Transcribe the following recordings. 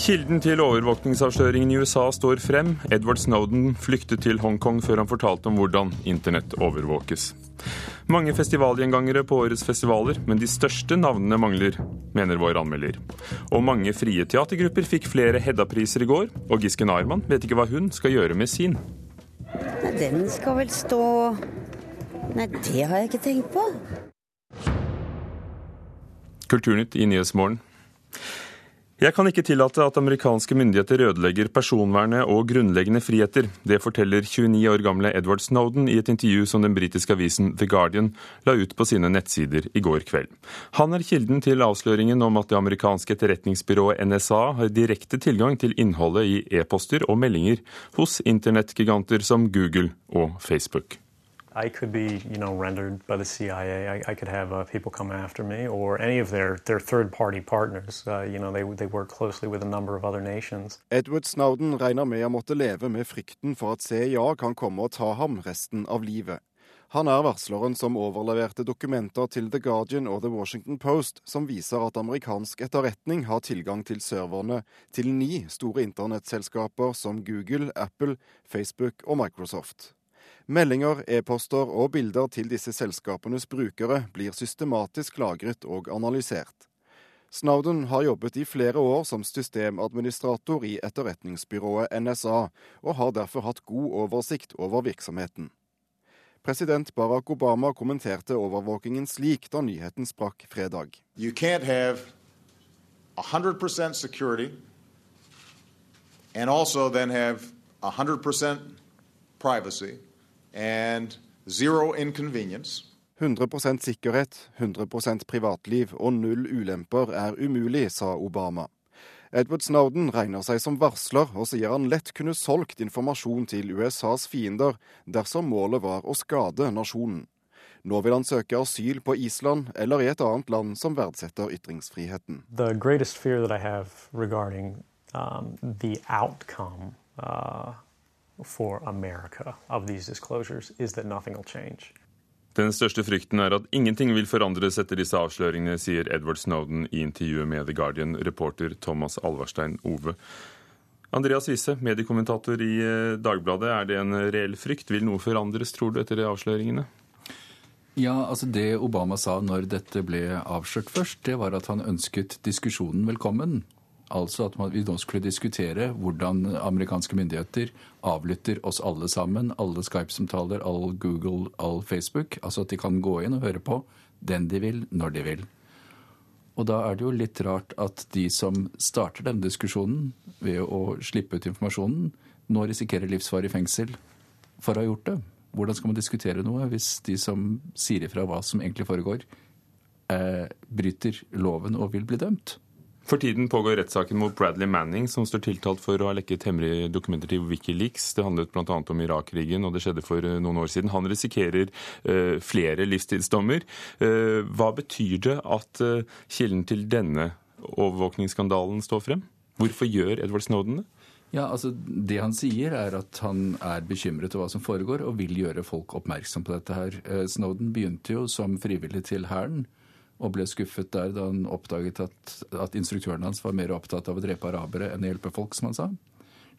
Kilden til overvåkningsavsløringen i USA står frem. Edward Snowden flyktet til Hongkong før han fortalte om hvordan internett overvåkes. Mange festivalgjengangere på årets festivaler, men de største navnene mangler, mener vår anmelder. Og mange frie teatergrupper fikk flere Hedda-priser i går, og Giske Narman vet ikke hva hun skal gjøre med sin. Nei, Den skal vel stå Nei, det har jeg ikke tenkt på. Kulturnytt i Nyhetsmorgen. Jeg kan ikke tillate at amerikanske myndigheter ødelegger personvernet og grunnleggende friheter. Det forteller 29 år gamle Edward Snowden i et intervju som den britiske avisen The Guardian la ut på sine nettsider i går kveld. Han er kilden til avsløringen om at det amerikanske etterretningsbyrået NSA har direkte tilgang til innholdet i e-poster og meldinger hos internettgiganter som Google og Facebook. I could be, you know, rendered by the CIA. I, I could have uh, people come after me, or any of their, their third-party partners. Uh, you know, they, they work closely with a number of other nations. Edward Snowden regner med å måtte leve med frykten for at CIA kan komme og ta ham resten av livet. Han er varsleren som overleverte dokumenter til The Guardian og The Washington Post som viser at amerikansk etterretning har tilgang til serverne til ni store internettselskaper som Google, Apple, Facebook og Microsoft. Meldinger, e-poster og bilder til disse selskapenes brukere blir systematisk lagret og analysert. Snowden har jobbet i flere år som systemadministrator i etterretningsbyrået NSA, og har derfor hatt god oversikt over virksomheten. President Barack Obama kommenterte overvåkingen slik da nyheten sprakk fredag. You can't have 100% security and also then have 100% privacy and zero inconvenience. 100% sikkerhet, 100% privatliv og null ulemper er umulig, sa Obama. Edward Snowden regner seg som varsler, og sier han lett kunne solgt informasjon til USAs fiender dersom målet var å skade nasjonen. Nå vil han søke asyl på Island eller i et annet land som verdsetter ytringsfriheten. The for America of these disclosures is that nothing will change. Den største frykten er at ingenting vil forandres etter disse avsløringene, sier Edward Snowden i intervjuet med The Guardian, reporter Thomas Alvarstein Ove. Andreas Wiese, mediekommentator i eh, Dagbladet. Er det en reell frykt? Vil noe forandres, tror du, etter avsløringene? Ja, altså Det Obama sa når dette ble avslørt først, det var at han ønsket diskusjonen velkommen. Altså at vi nå skulle diskutere hvordan amerikanske myndigheter avlytter oss alle sammen. Alle Skype-samtaler, all Google, all Facebook. Altså at de kan gå inn og høre på den de vil, når de vil. Og da er det jo litt rart at de som starter denne diskusjonen ved å slippe ut informasjonen, nå risikerer livsvarig fengsel for å ha gjort det. Hvordan skal man diskutere noe hvis de som sier ifra hva som egentlig foregår, eh, bryter loven og vil bli dømt? For tiden pågår rettssaken mot Bradley Manning, som står tiltalt for å ha lekket hemmelige dokumenter til Wikileaks. Det handlet bl.a. om Irak-krigen, og det skjedde for eh, noen år siden. Han risikerer uh, flere livstidsdommer. Uh, hva betyr det at uh, kilden til denne overvåkningsskandalen står frem? Hvorfor gjør Edward Snowden det? Ja, altså Det han sier, er at han er bekymret over hva som foregår, og vil gjøre folk oppmerksom på dette her. Snowden begynte jo som frivillig til Hæren og ble skuffet der da han oppdaget at, at, instruktøren hans var mer opptatt av å drepe arabere enn å hjelpe folk, som han sa.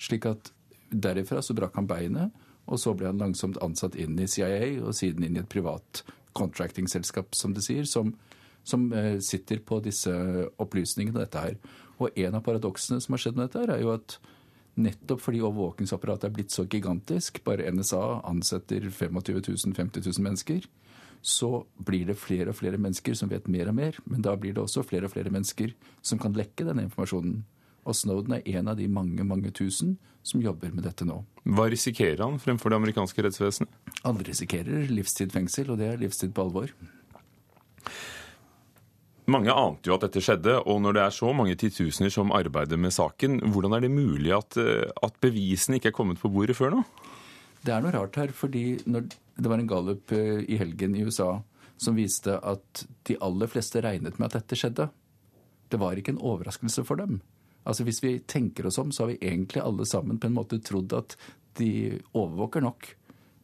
Slik at derifra så brakk han beinet, og så ble han langsomt ansatt inn i CIA, og siden inn i et privat contracting-selskap, som det sier, som, som eh, sitter på disse opplysningene dette her. Og en av paradoksene som har skjedd med dette, her, er jo at nettopp fordi overvåkingsapparatet er blitt så gigantisk, bare NSA ansetter 25 000-50 000 mennesker, så blir det flere og flere mennesker som vet mer og mer. Men da blir det også flere og flere mennesker som kan lekke denne informasjonen. Og Snowden er en av de mange mange tusen som jobber med dette nå. Hva risikerer han fremfor det amerikanske rettsvesenet? Han risikerer livstid fengsel, og det er livstid på alvor. Mange ante jo at dette skjedde, og når det er så mange titusener som arbeider med saken, hvordan er det mulig at, eh, at bevisene ikke er kommet på bordet før nå? Det er noe rart her, fordi når det var en gallup eh, i helgen i USA som viste at de aller fleste regnet med at dette skjedde. Det var ikke en overraskelse for dem. Altså Hvis vi tenker oss om, så har vi egentlig alle sammen på en måte trodd at de overvåker nok.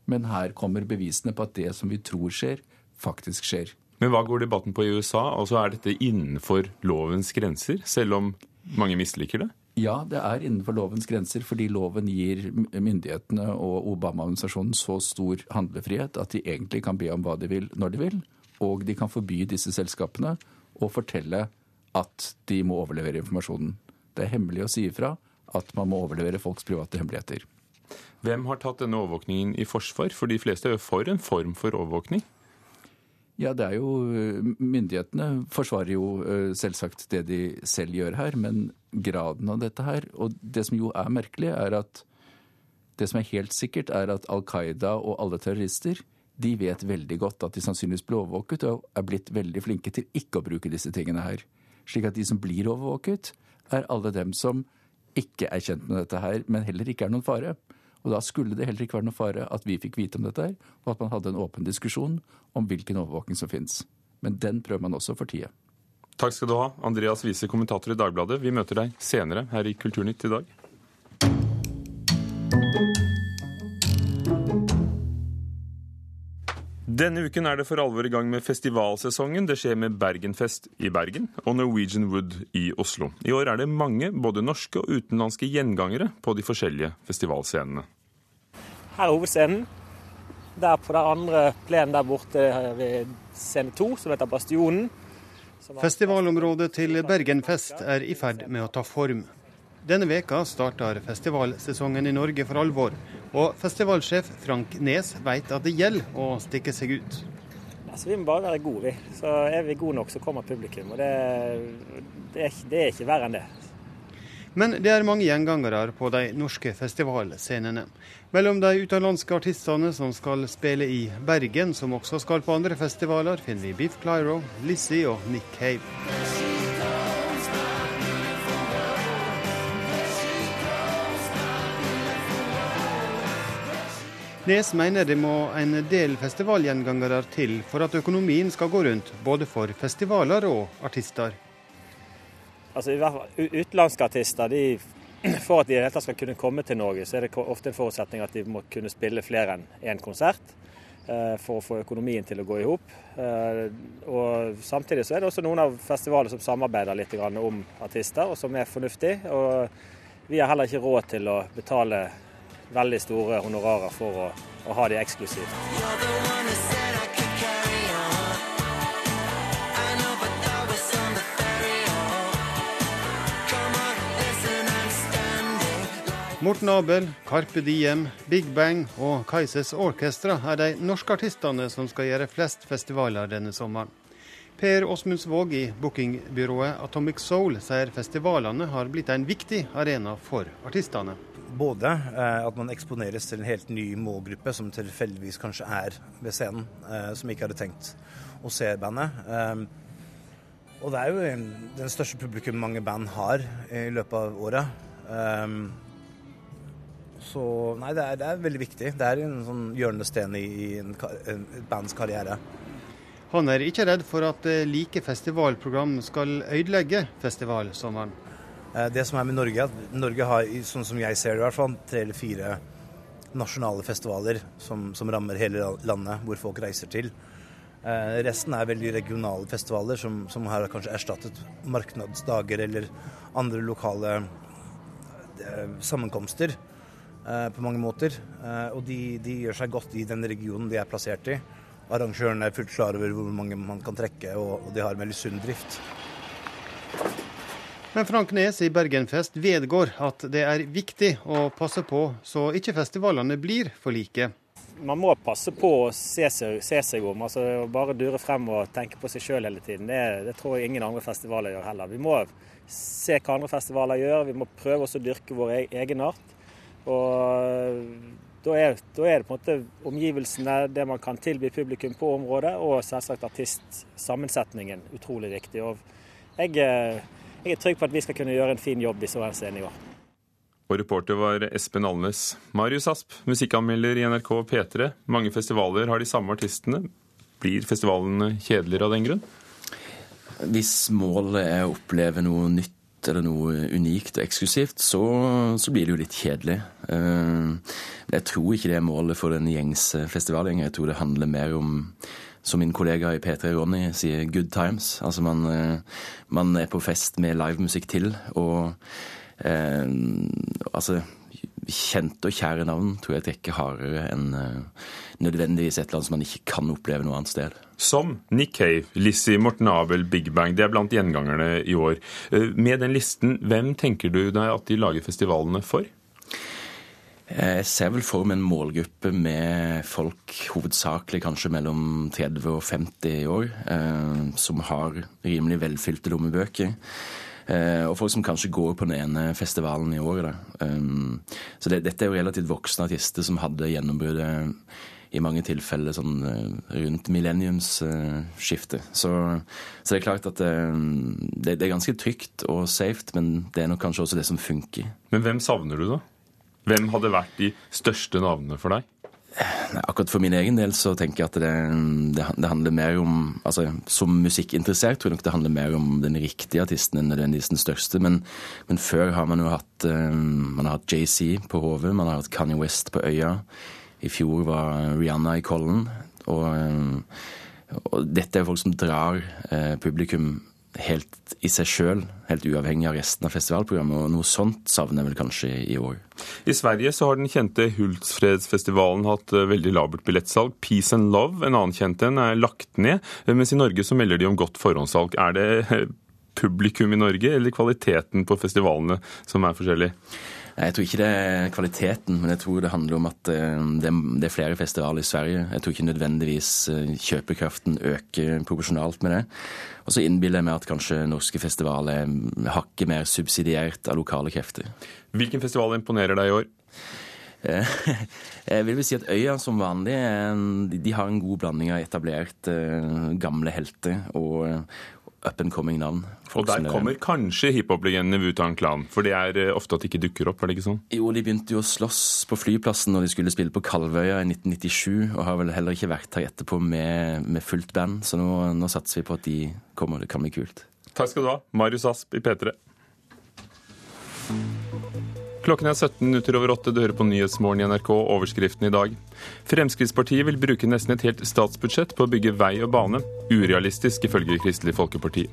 Men her kommer bevisene på at det som vi tror skjer, faktisk skjer. Men hva går debatten på i USA? Altså Er dette innenfor lovens grenser, selv om mange misliker det? Ja, det er innenfor lovens grenser, fordi loven gir myndighetene og Obama-administrasjonen så stor handlefrihet at de egentlig kan be om hva de vil når de vil, og de kan forby disse selskapene å fortelle at de må overlevere informasjonen. Det er hemmelig å si ifra at man må overlevere folks private hemmeligheter. Hvem har tatt denne overvåkningen i forsvar? For de fleste er jo for en form for overvåkning. Ja, det er jo Myndighetene forsvarer jo eh, selvsagt det de selv gjør her, men graden av dette her Og det som jo er merkelig, er at det som er helt sikkert, er at Al Qaida og alle terrorister de vet veldig godt at de sannsynligvis blir overvåket, og er blitt veldig flinke til ikke å bruke disse tingene her. Slik at de som blir overvåket, er alle dem som ikke er kjent med dette her, men heller ikke er noen fare. Og da skulle det heller ikke være noe fare at vi fikk vite om dette her, og at man hadde en åpen diskusjon om hvilken overvåking som finnes. Men den prøver man også for tida. Takk skal du ha, Andreas Wiese, kommentator i Dagbladet. Vi møter deg senere her i Kulturnytt i dag. Denne uken er det for alvor i gang med festivalsesongen. Det skjer med Bergenfest i Bergen og Norwegian Wood i Oslo. I år er det mange, både norske og utenlandske gjengangere på de forskjellige festivalscenene. Her er hovedscenen. Der på den andre plenen der borte ved scene to, som heter Bastionen. Festivalområdet til Bergenfest er i ferd med å ta form. Denne veka starter festivalsesongen i Norge for alvor. Og festivalsjef Frank Nes vet at det gjelder å stikke seg ut. Altså, vi må bare være gode, vi. Så er vi gode nok, så kommer publikum. Og det, det, er, det er ikke verre enn det. Men det er mange gjengangere på de norske festivalscenene. Mellom de utenlandske artistene som skal spille i Bergen, som også skal på andre festivaler, finner vi Biff Clyro, Lizzie og Nick Cave. Nes mener det må en del festivalgjengangere til for at økonomien skal gå rundt, både for festivaler og artister. Altså, Utenlandske artister de, for at de i skal kunne komme til Norge, så er det ofte en forutsetning at de må kunne spille flere enn én konsert eh, for å få økonomien til å gå i hop. Eh, og Samtidig så er det også noen av festivalene som samarbeider litt om artister, og som er fornuftig. Og vi har heller ikke råd til å betale veldig store honorarer for å, å ha de eksklusivt. Morten Abel, Carpe Diem, Big Bang og Kaises Orkestra er de norske artistene som skal gjøre flest festivaler denne sommeren. Per Åsmundsvåg i bookingbyrået Atomic Soul sier festivalene har blitt en viktig arena for artistene både eh, at man eksponeres til en helt ny målgruppe som tilfeldigvis kanskje er ved scenen, eh, som ikke hadde tenkt å se bandet. Eh, og det er jo den største publikum mange band har i løpet av året. Så nei, det er, det er veldig viktig. Det er en sånn hjørnesten i, en bands karriere. Han er ikke redd for at like festivalprogram skal ødelegge festivalsommeren. Eh, det som er med Norge, at Norge har, sånn som jeg ser det i hvert fall, tre eller fire nasjonale festivaler som, som rammer hele landet, hvor folk reiser til. Eh, resten er veldig regionale festivaler som, som har kanskje erstattet marknadsdager eller andre lokale eh, sammenkomster eh, på mange måter. Eh, og de, de, gjør seg godt i den regionen de er plassert i. Arrangørene er fullt klar over hvor mange man kan trekke, og, og de har en veldig sunn drift. Men Frank Nes i Bergenfest vedgår at det er viktig å passe på så ikke festivalene blir for like. Man må passe på å se seg, se seg om. altså Bare dure frem og tenke på seg sjøl hele tiden. Det, det, tror jeg ingen andre festivaler gjør heller. Vi må se hva andre festivaler gjør. Vi må prøve oss å dyrke vår e-, egenart. Og da er, da er, det på en måte omgivelsene, det man kan tilby publikum på området, og selvsagt artistsammensetningen utrolig viktig. Og jeg eh, jeg er trygg på at vi skal kunne gjøre en fin jobb i så henseende i år. Og reporter var Espen Alnes. Marius Asp, musikkanmelder i NRK P3. Mange festivaler har de samme artistene. Blir festivalene kjedeligere av den grunn? Hvis målet er å oppleve noe nytt eller noe unikt og eksklusivt, så, så blir det jo litt kjedelig. Uh, jeg tror ikke det er målet for den gjengse festivalgjengen. Jeg tror det handler mer om som min kollega i P3 Ronny sier, good times. Altså man, eh, man er på fest med livemusikk til. Og eh, Altså kjente og kjære navn tror jeg trekker hardere enn eh, nødvendigvis et annet som man ikke kan oppleve noe annet sted. Som Nick Cave, Lizzie, Morten Abel, Big Bang. Det er blant gjengangerne i år. Uh, med den listen, hvem tenker du deg at de lager festivalene for? Jeg ser vel for meg en målgruppe med folk hovedsakelig kanskje mellom 30 og 50 år, eh, som har rimelig velfylte lommebøker. Eh, og folk som kanskje går på den ene festivalen i året. Um, så det, dette er jo relativt voksne artister som hadde gjennombruddet i mange tilfeller sånn rundt millenniumsskiftet. Så, så, det er klart at det, det er ganske trygt og safe, men det er nok kanskje også det som funker. Men hvem savner du, da? Hvem hadde vært de største navnene for deg? Akkurat for min egen del så tenker jeg at det, det, det, handler mer om altså Som musikkinteressert tror jeg nok det handler mer om den riktige artisten enn nødvendigvis den største. Men, men, før har man jo hatt um, Man har hatt JC på HV, man har hatt Kanye West på øya. I fjor var Rihanna i Kollen. Og, um, og dette er folk som drar uh, publikum helt i seg sjøl, helt uavhengig av resten av festivalprogrammet. og Noe sånt savner jeg vel kanskje i år. I Sverige så har den kjente Hultsfredsfestivalen hatt eh, veldig labert billettsalg. Peace and Love, en annen kjent en, er lagt ned. Mens i Norge så melder de om godt forhåndssalg. Er det eh, publikum i Norge eller kvaliteten på festivalene som er forskjellig? Jeg tror ikke det er kvaliteten, men jeg tror det handler om at eh, det er flere festivaler i Sverige. Jeg tror ikke nødvendigvis eh, kjøpekraften øker proporsjonalt med det. Og så innbiller jeg meg at kanskje norske festivaler er hakket mer subsidiert av lokale krefter. Hvilken festival imponerer deg i år? Eh, jeg vil vel si at Øya som vanlig de har en god blanding av etablert gamle helter og, up and coming navn. Og der kommer kanskje hiphop-legendene Wutan Klan, for det er eh, ofte at de ikke dukker opp, er det ikke sånn? Jo, de begynte jo å slåss på flyplassen når de skulle spille på Kalvøya i 1997, og har vel heller ikke vært her etterpå med, med fullt band, så nå, nå, satser vi på at de kommer. Det kan bli kult. Takk skal du ha, Marius Asp i P3. Klokken er 17 minutter over åtte. Du hører på Nyhetsmorgen i NRK. Overskriften i dag. Fremskrittspartiet vil bruke nesten et helt statsbudsjett på å bygge vei og bane. Urealistisk, ifølge Kristelig Folkeparti.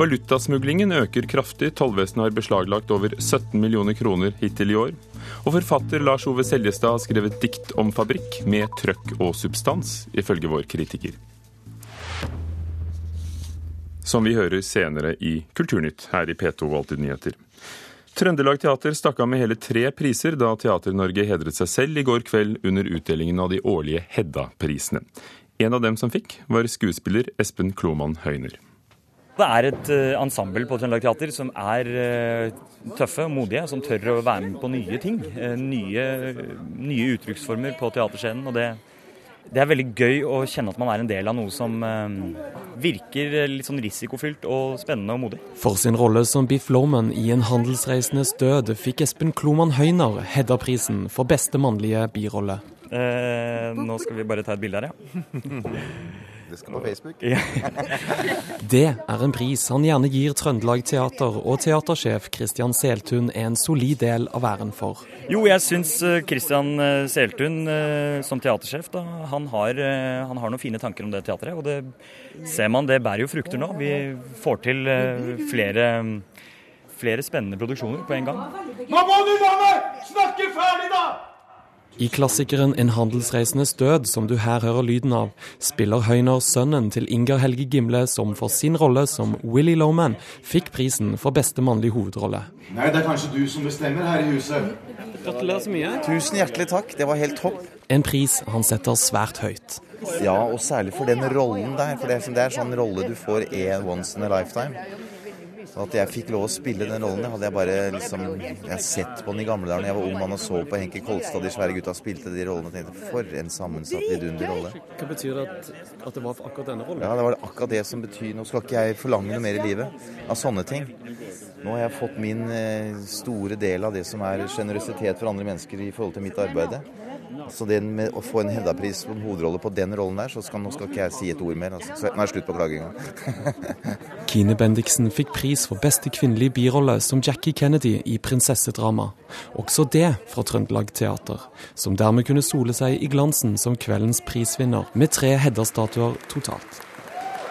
Valutasmuglingen øker kraftig. Tollvesenet har beslaglagt over 17 millioner kroner hittil i år. Og forfatter Lars Ove Seljestad har skrevet dikt om fabrikk med trøkk og substans, ifølge vår kritiker. Som vi hører senere i Kulturnytt her i P2 Alltid nyheter. Trøndelag Teater stakk av med hele tre priser da Teater-Norge hedret seg selv i går kveld under utdelingen av de årlige Hedda-prisene. En av dem som fikk, var skuespiller Espen Kloman Høyner. Det er et uh, ensemble på Trøndelag Teater som er uh, tøffe og modige, som tør å være med på nye ting. Uh, nye, nye, uttrykksformer på teaterscenen. og det det er veldig gøy å kjenne at man er en del av noe som eh, virker litt sånn risikofylt og spennende og modig. For sin rolle som Biff Lorman i En handelsreisendes død fikk Espen Kloman Høyner Hedda-prisen for beste mannlige birolle. Eh, nå skal vi bare ta et bilde her, ja. Det skal på Facebook. det er en pris han gjerne gir Trøndelag Teater og teatersjef Kristian Seltun en solid del av æren for. Jo, jeg syns Kristian eh, eh, Seltun eh, som teatersjef da, han har, han har, noen fine tanker om det teatret. Og det ser man, det bærer jo frukter nå. Vi får til flere, flere spennende produksjoner på en gang. Nå må du, dame! Snakke ferdig, da! I klassikeren 'En handelsreisendes død', som du her hører lyden av, spiller Høyner sønnen til Inger Helge Gimle, som for sin rolle som Willy Loman fikk prisen for beste mannlige hovedrolle. Nei, det er kanskje du som bestemmer her i huset. Gratulerer så mye. Tusen hjertelig takk, det var helt topp. En pris han setter svært høyt. Ja, og særlig for den rollen der. For det er, det er sånn rolle du får en once in a lifetime. At jeg fikk lov å spille den rollen, hadde jeg bare liksom Jeg sett på den i gamle dager da jeg var ung mann og så på Henke Kolstad, de svære gutta spilte de rollene. og tenkte for en sammensatt vidunderrolle. Hva betyr det at, at, det var akkurat denne rollen? Ja, det var akkurat det som betyr Nå skal ikke jeg forlange noe mer i livet av sånne ting. Nå har jeg fått min eh, store del av det som er sjenerøsitet for andre mennesker i forhold til mitt arbeid. Så det med å få en Hedda-pris som hovedrolle på den rollen der, så skal, nå skal ikke jeg si et ord mer. Altså. Så nå er det slutt på klaginga. Kine Bendiksen fikk pris for beste kvinnelige birolle som Jackie Kennedy i prinsessedrama. Også det fra Trøndelag Teater, som dermed kunne sole seg i glansen som kveldens prisvinner, med tre Hedda-statuer totalt.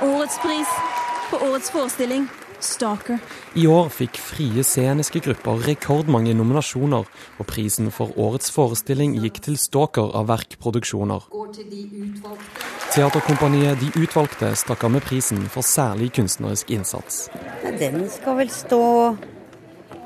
Årets pris på årets forestilling Stalker. I år fikk frie sceniske grupper rekordmange nominasjoner, og prisen for årets forestilling gikk til Stalker av Verk-produksjoner. Teaterkompaniet De Utvalgte stakk av med prisen for særlig kunstnerisk innsats. Den skal vel stå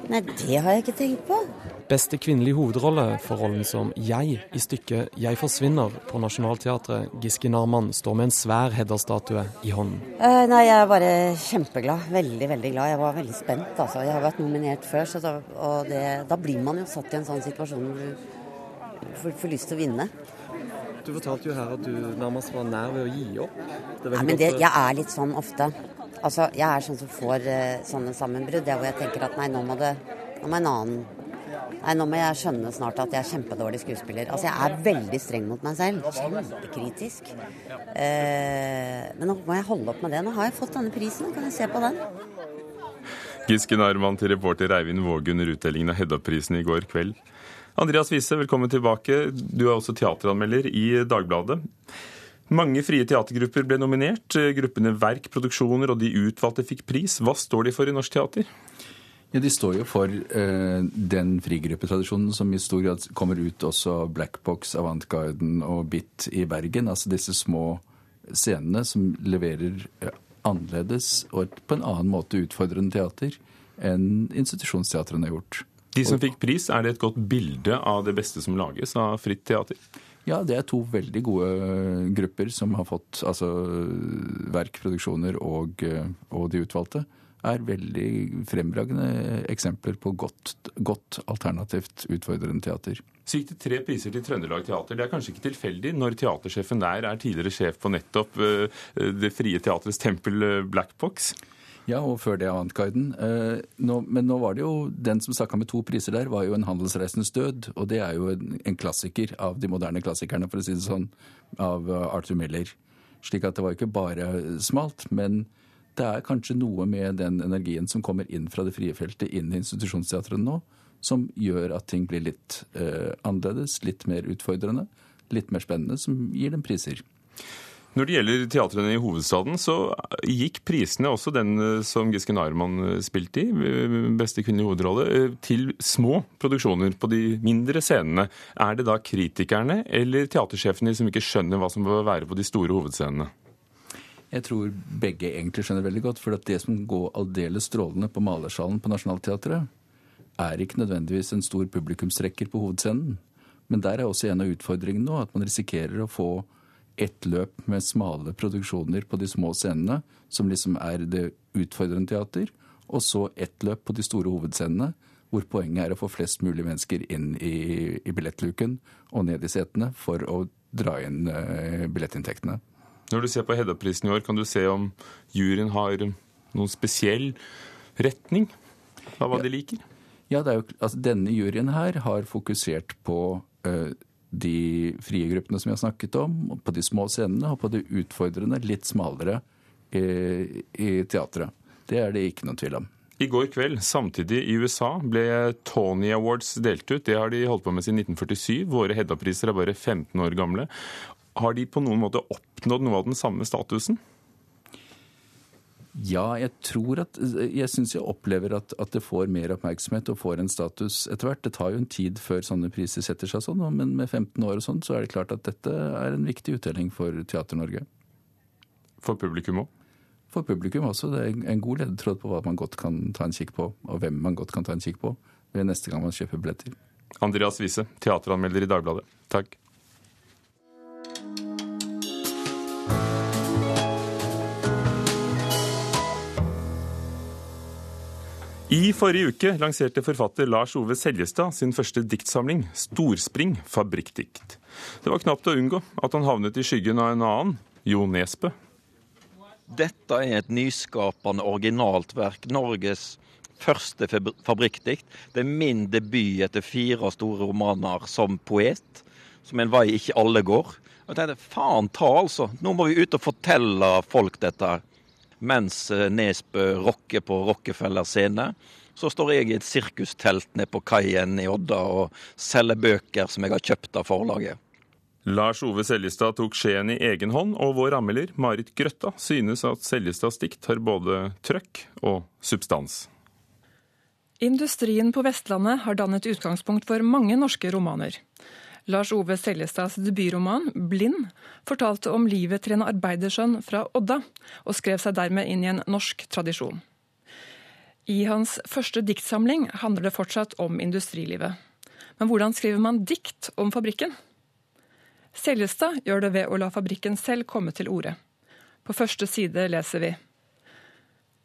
Nei, det har jeg ikke tenkt på. Beste kvinnelige hovedrolle for rollen som Jeg i stykket 'Jeg forsvinner' på Nationaltheatret. Giske Narman står med en svær Hedda-statue i hånden. Uh, nei, jeg er bare kjempeglad. Veldig, veldig glad. Jeg var veldig spent, altså. Jeg har vært nominert før, da, og det, da blir man jo satt i en sånn situasjon hvor du får, får lyst til å vinne. Du fortalte jo her at du nærmest var nær ved å gi opp. Nei, men det, jeg er litt sånn ofte. Altså, jeg er sånn som får uh, sånne sammenbrudd. Det hvor jeg tenker at nei, nå må det Nå må en annen Nei, nå må jeg skjønne snart at jeg er kjempedårlig skuespiller. Altså, jeg er veldig streng mot meg selv. Kjempekritisk. Eh, men nå må jeg holde opp med det. Nå har jeg fått denne prisen, kan jeg se på den? Giske Narman til reporter Eivind Våge under utdelingen av Hedda-prisen i går kveld. Andreas Wiese, velkommen tilbake. Du er også teateranmelder i Dagbladet. Mange frie teatergrupper ble nominert. Gruppene Verk Produksjoner og De utvalgte fikk pris. Hva står de for i norsk teater? Ja, De står jo for eh, den frigruppetradisjonen som i stor grad kommer ut også av Blackbox, Avantgarden og Bit i Bergen. Altså disse små scenene som leverer eh, annerledes og på en annen måte utfordrende teater enn institusjonsteatrene har gjort. De som fikk pris, er det et godt bilde av det beste som lages av fritt teater? Ja, det er to veldig gode grupper som har fått altså verkproduksjoner og, og de utvalgte er veldig fremragende eksempler på godt, godt alternativt utfordrende teater. Så gikk det tre priser til Trøndelag Teater. Det er kanskje ikke tilfeldig når teatersjefen der er tidligere sjef på nettopp Det frie teatrets tempel Black Box? Ja, og før det Avantgarden. men nå var det jo den som stakk av med to priser der, var jo En handelsreisens død. Og det er jo en klassiker av de moderne klassikerne, for å si det sånn, av Arthur Miller. Slik at det var ikke bare smalt, men det er kanskje noe med den energien som kommer inn fra det frie feltet inn i institusjonsteatrene nå, som gjør at ting blir litt eh, annerledes, litt mer utfordrende, litt mer spennende, som gir dem priser. Når det gjelder teatrene i hovedstaden, så gikk prisene, også den som Giske Narman spilte i, beste kvinnelige hovedrolle, til små produksjoner på de mindre scenene. Er det da kritikerne eller teatersjefene som ikke skjønner hva som bør være på de store hovedscenene? Jeg tror begge egentlig skjønner veldig godt. For det som går aldeles strålende på Malersalen på Nationaltheatret, er ikke nødvendigvis en stor publikumstrekker på hovedscenen. Men der er også en av utfordringene nå at man risikerer å få ett løp med smale produksjoner på de små scenene, som liksom er det utfordrende teater, og så ett løp på de store hovedscenene, hvor poenget er å få flest mulig mennesker inn i, i billettluken og ned i setene for å dra inn uh, billettinntektene. Når du ser på Hedda-prisen i år, kan du se om juryen har noen spesiell retning av hva ja. de liker? Ja, jo, altså, denne juryen her har fokusert på uh, de frie gruppene som vi har snakket om, på de små scenene og på det utfordrende, litt smalere uh, i teatret. Det er det ikke noen tvil om. I går kveld, samtidig i USA, ble Tony Awards delt ut. Det har de holdt på med siden 1947. Våre Hedda-priser er bare 15 år gamle. Har de på noen måte oppnådd noe av den samme statusen? Ja, jeg tror at Jeg syns jeg opplever at, at, det får mer oppmerksomhet og får en status etter hvert. Det tar jo en tid før sånne priser setter seg sånn, men med 15 år og sånn, så er det klart at dette er en viktig uttelling for Teater-Norge. For publikum òg? For publikum også. Det er en god ledetråd på hva man godt kan ta en kikk på, og hvem man godt kan ta en kikk på ved neste gang man kjøper billetter. Andreas Wiese, teateranmelder i Dagbladet. Takk. I forrige uke lanserte forfatter Lars Ove Seljestad sin første diktsamling, 'Storspring fabrikkdikt'. Det var knapt å unngå at han havnet i skyggen av en annen, Jo Nesbø. Dette er et nyskapende, originalt verk. Norges første fabrikkdikt. Det er min debut etter fire store romaner som poet. Som en vei ikke alle går. Jeg tenkte faen ta, altså. Nå må vi ut og fortelle folk dette. her mens eh, Nesbø rocker på Rockefeller scene. Så står jeg i et sirkustelt nede på kaien i Odda og selger bøker som jeg har kjøpt av forlaget. Lars Ove Seljestad tok skjeen i egen hånd, og vår anmelder Marit Grøtta synes at Seljestads dikt har både trøkk og substans. Industrien på Vestlandet har dannet utgangspunkt for mange norske romaner. Lars Ove Seljestads debutroman 'Blind' fortalte om livet til en arbeidersønn fra Odda, og skrev seg dermed inn i en norsk tradisjon. I hans første diktsamling handler det fortsatt om industrilivet. Men hvordan skriver man dikt om fabrikken? Seljestad gjør det ved å la fabrikken selv komme til orde. På første side leser vi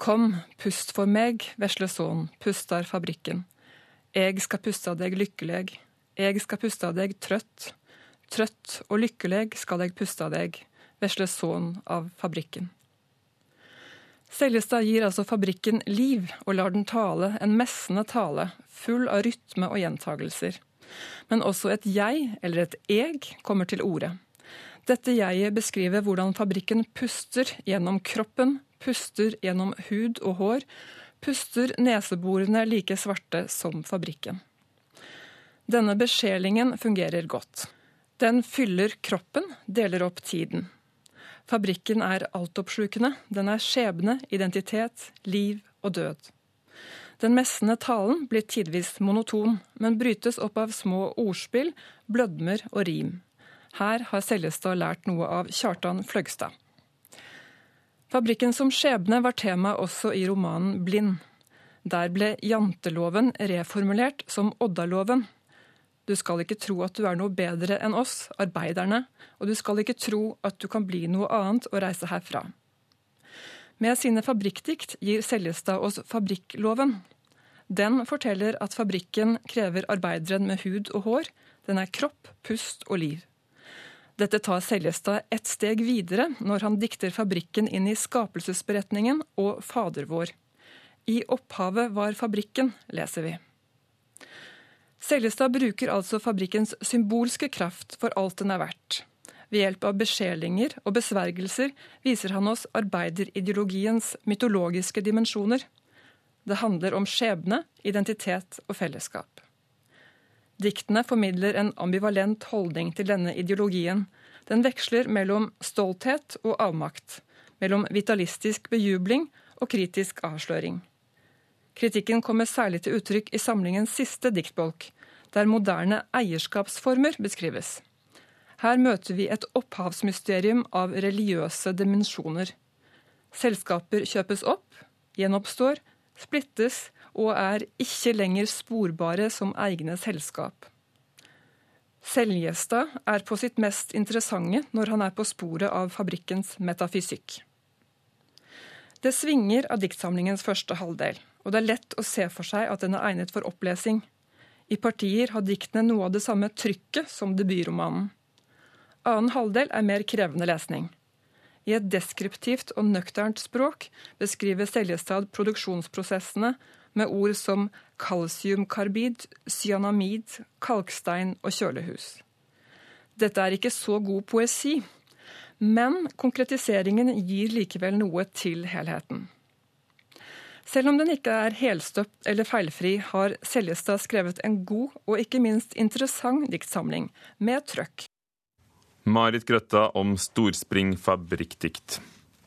Kom, pust for meg, vesle son, pustar fabrikken. Eg skal pusta deg lykkeleg, eg skal puste av deg trøtt. Trøtt og lykkeleg skal eg av deg, vesle son av fabrikken. Seljestad gir altså fabrikken liv, og lar den tale en messende tale, full av rytme og gjentagelser. Men også et jeg, eller et eg, kommer til orde. Dette jeget beskriver hvordan fabrikken puster gjennom kroppen, puster gjennom hud og hår, puster neseborene like svarte som fabrikken. Denne besjelingen fungerer godt. Den fyller kroppen, deler opp tiden. Fabrikken er altoppslukende. Den er skjebne, identitet, liv og død. Den messende talen blir tidvis monoton, men brytes opp av små ordspill, blødmer og rim. Her har Seljestad lært noe av Kjartan Fløgstad. Fabrikken som skjebne var tema også i romanen Blind. Der ble janteloven reformulert som Oddaloven. Du skal ikke tro at du er noe bedre enn oss, arbeiderne, og du skal ikke tro at du kan bli noe annet og reise herfra. Med sine fabrikkdikt gir Seljestad oss fabrikkloven. Den forteller at fabrikken krever arbeideren med hud og hår. Den er kropp, pust og liv. Dette tar Seljestad ett steg videre når han dikter fabrikken inn i skapelsesberetningen og Fader vår. I opphavet var fabrikken, leser vi. Seljestad bruker altså fabrikkens symbolske kraft for alt den er verdt. Ved hjelp av beskjelinger og besvergelser viser han oss arbeiderideologiens mytologiske dimensjoner. Det handler om skjebne, identitet og fellesskap. Diktene formidler en ambivalent holdning til denne ideologien. Den veksler mellom stolthet og avmakt, mellom vitalistisk bejubling og kritisk avsløring. Kritikken kommer særlig til uttrykk i samlingens siste diktbolk, der moderne eierskapsformer beskrives. Her møter vi et opphavsmysterium av religiøse dimensjoner. Selskaper kjøpes opp, gjenoppstår, splittes og er ikke lenger sporbare som egne selskap. Seljestad er på sitt mest interessante når han er på sporet av fabrikkens metafysikk. Det svinger av diktsamlingens første halvdel og det er lett å se for seg at den er egnet for opplesing. I partier har diktene noe av det samme trykket som debutromanen. Annen halvdel er mer krevende lesning. I et deskriptivt og nøkternt språk beskriver Seljestad produksjonsprosessene med ord som kalsiumkarbid, cyanamid, kalkstein og kjølehus. Dette er ikke så god poesi, men konkretiseringen gir likevel noe til helheten. Selv om den ikke er helstøpt eller feilfri, har Seljestad skrevet en god og ikke minst interessant diktsamling, med trøkk. Marit Grøtta om storspring fabrikkdikt.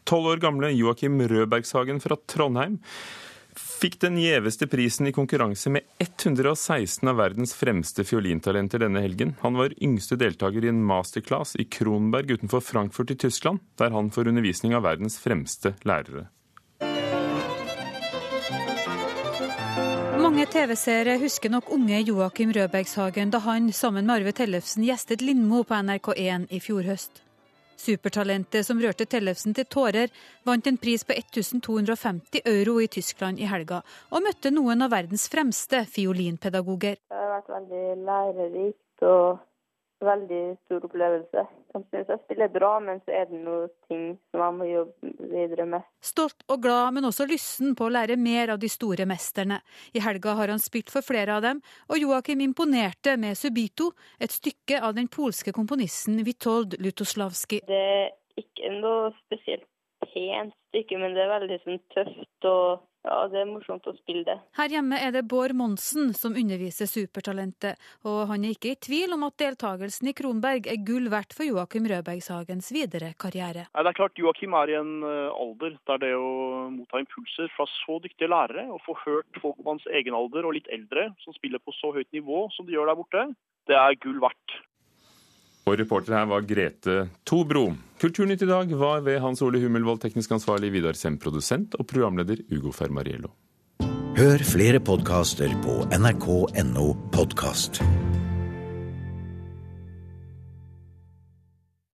Tolv år gamle Joakim Rødbergshagen fra Trondheim fikk den gjeveste prisen i konkurranse med 116 av verdens fremste fiolintalenter denne helgen. Han var yngste deltaker i en masterclass i Kronberg utenfor Frankfurt i Tyskland, der han får undervisning av verdens fremste lærere. TV-seere husker nok unge Joakim Rødbergshagen da han sammen med Arve Tellefsen gjestet Lindmo på NRK1 i fjor høst. Supertalentet som rørte Tellefsen til tårer, vant en pris på 1250 euro i Tyskland i helga, og møtte noen av verdens fremste fiolinpedagoger. Det har vært veldig lærerikt og veldig stor opplevelse. Jeg spiller bra, men så er det noen ting som jeg må jobbe videre med. Stolt og glad, men også lysten på å lære mer av de store mesterne. I helga har han spilt for flere av dem, og Joakim imponerte med Subito, et stykke av den polske komponisten Witold Lutoslavskij. Det er ikke noe spesielt pent stykke, men det er veldig sånn tøft og ja, det er morsomt å spille det. Her hjemme er det Bård Monsen som underviser supertalentet, og han er ikke i tvil om at deltakelsen i Kronberg er gull verdt for Joakim Rødbergshagens videre karriere. Nei, det er klart Joakim er i en eh, alder der det å motta impulser fra så dyktige lærere, og få hørt folk på hans egen alder og litt eldre som spiller på så høyt nivå som de gjør der borte, det er gull verdt. Og reporter her var Grete Tobro. Kulturnytt i dag var ved Hans Ole Hummelvold, teknisk ansvarlig, Vidar Sem, produsent, og programleder Ugo Fermariello. Hør flere podkaster på nrk.no podkast.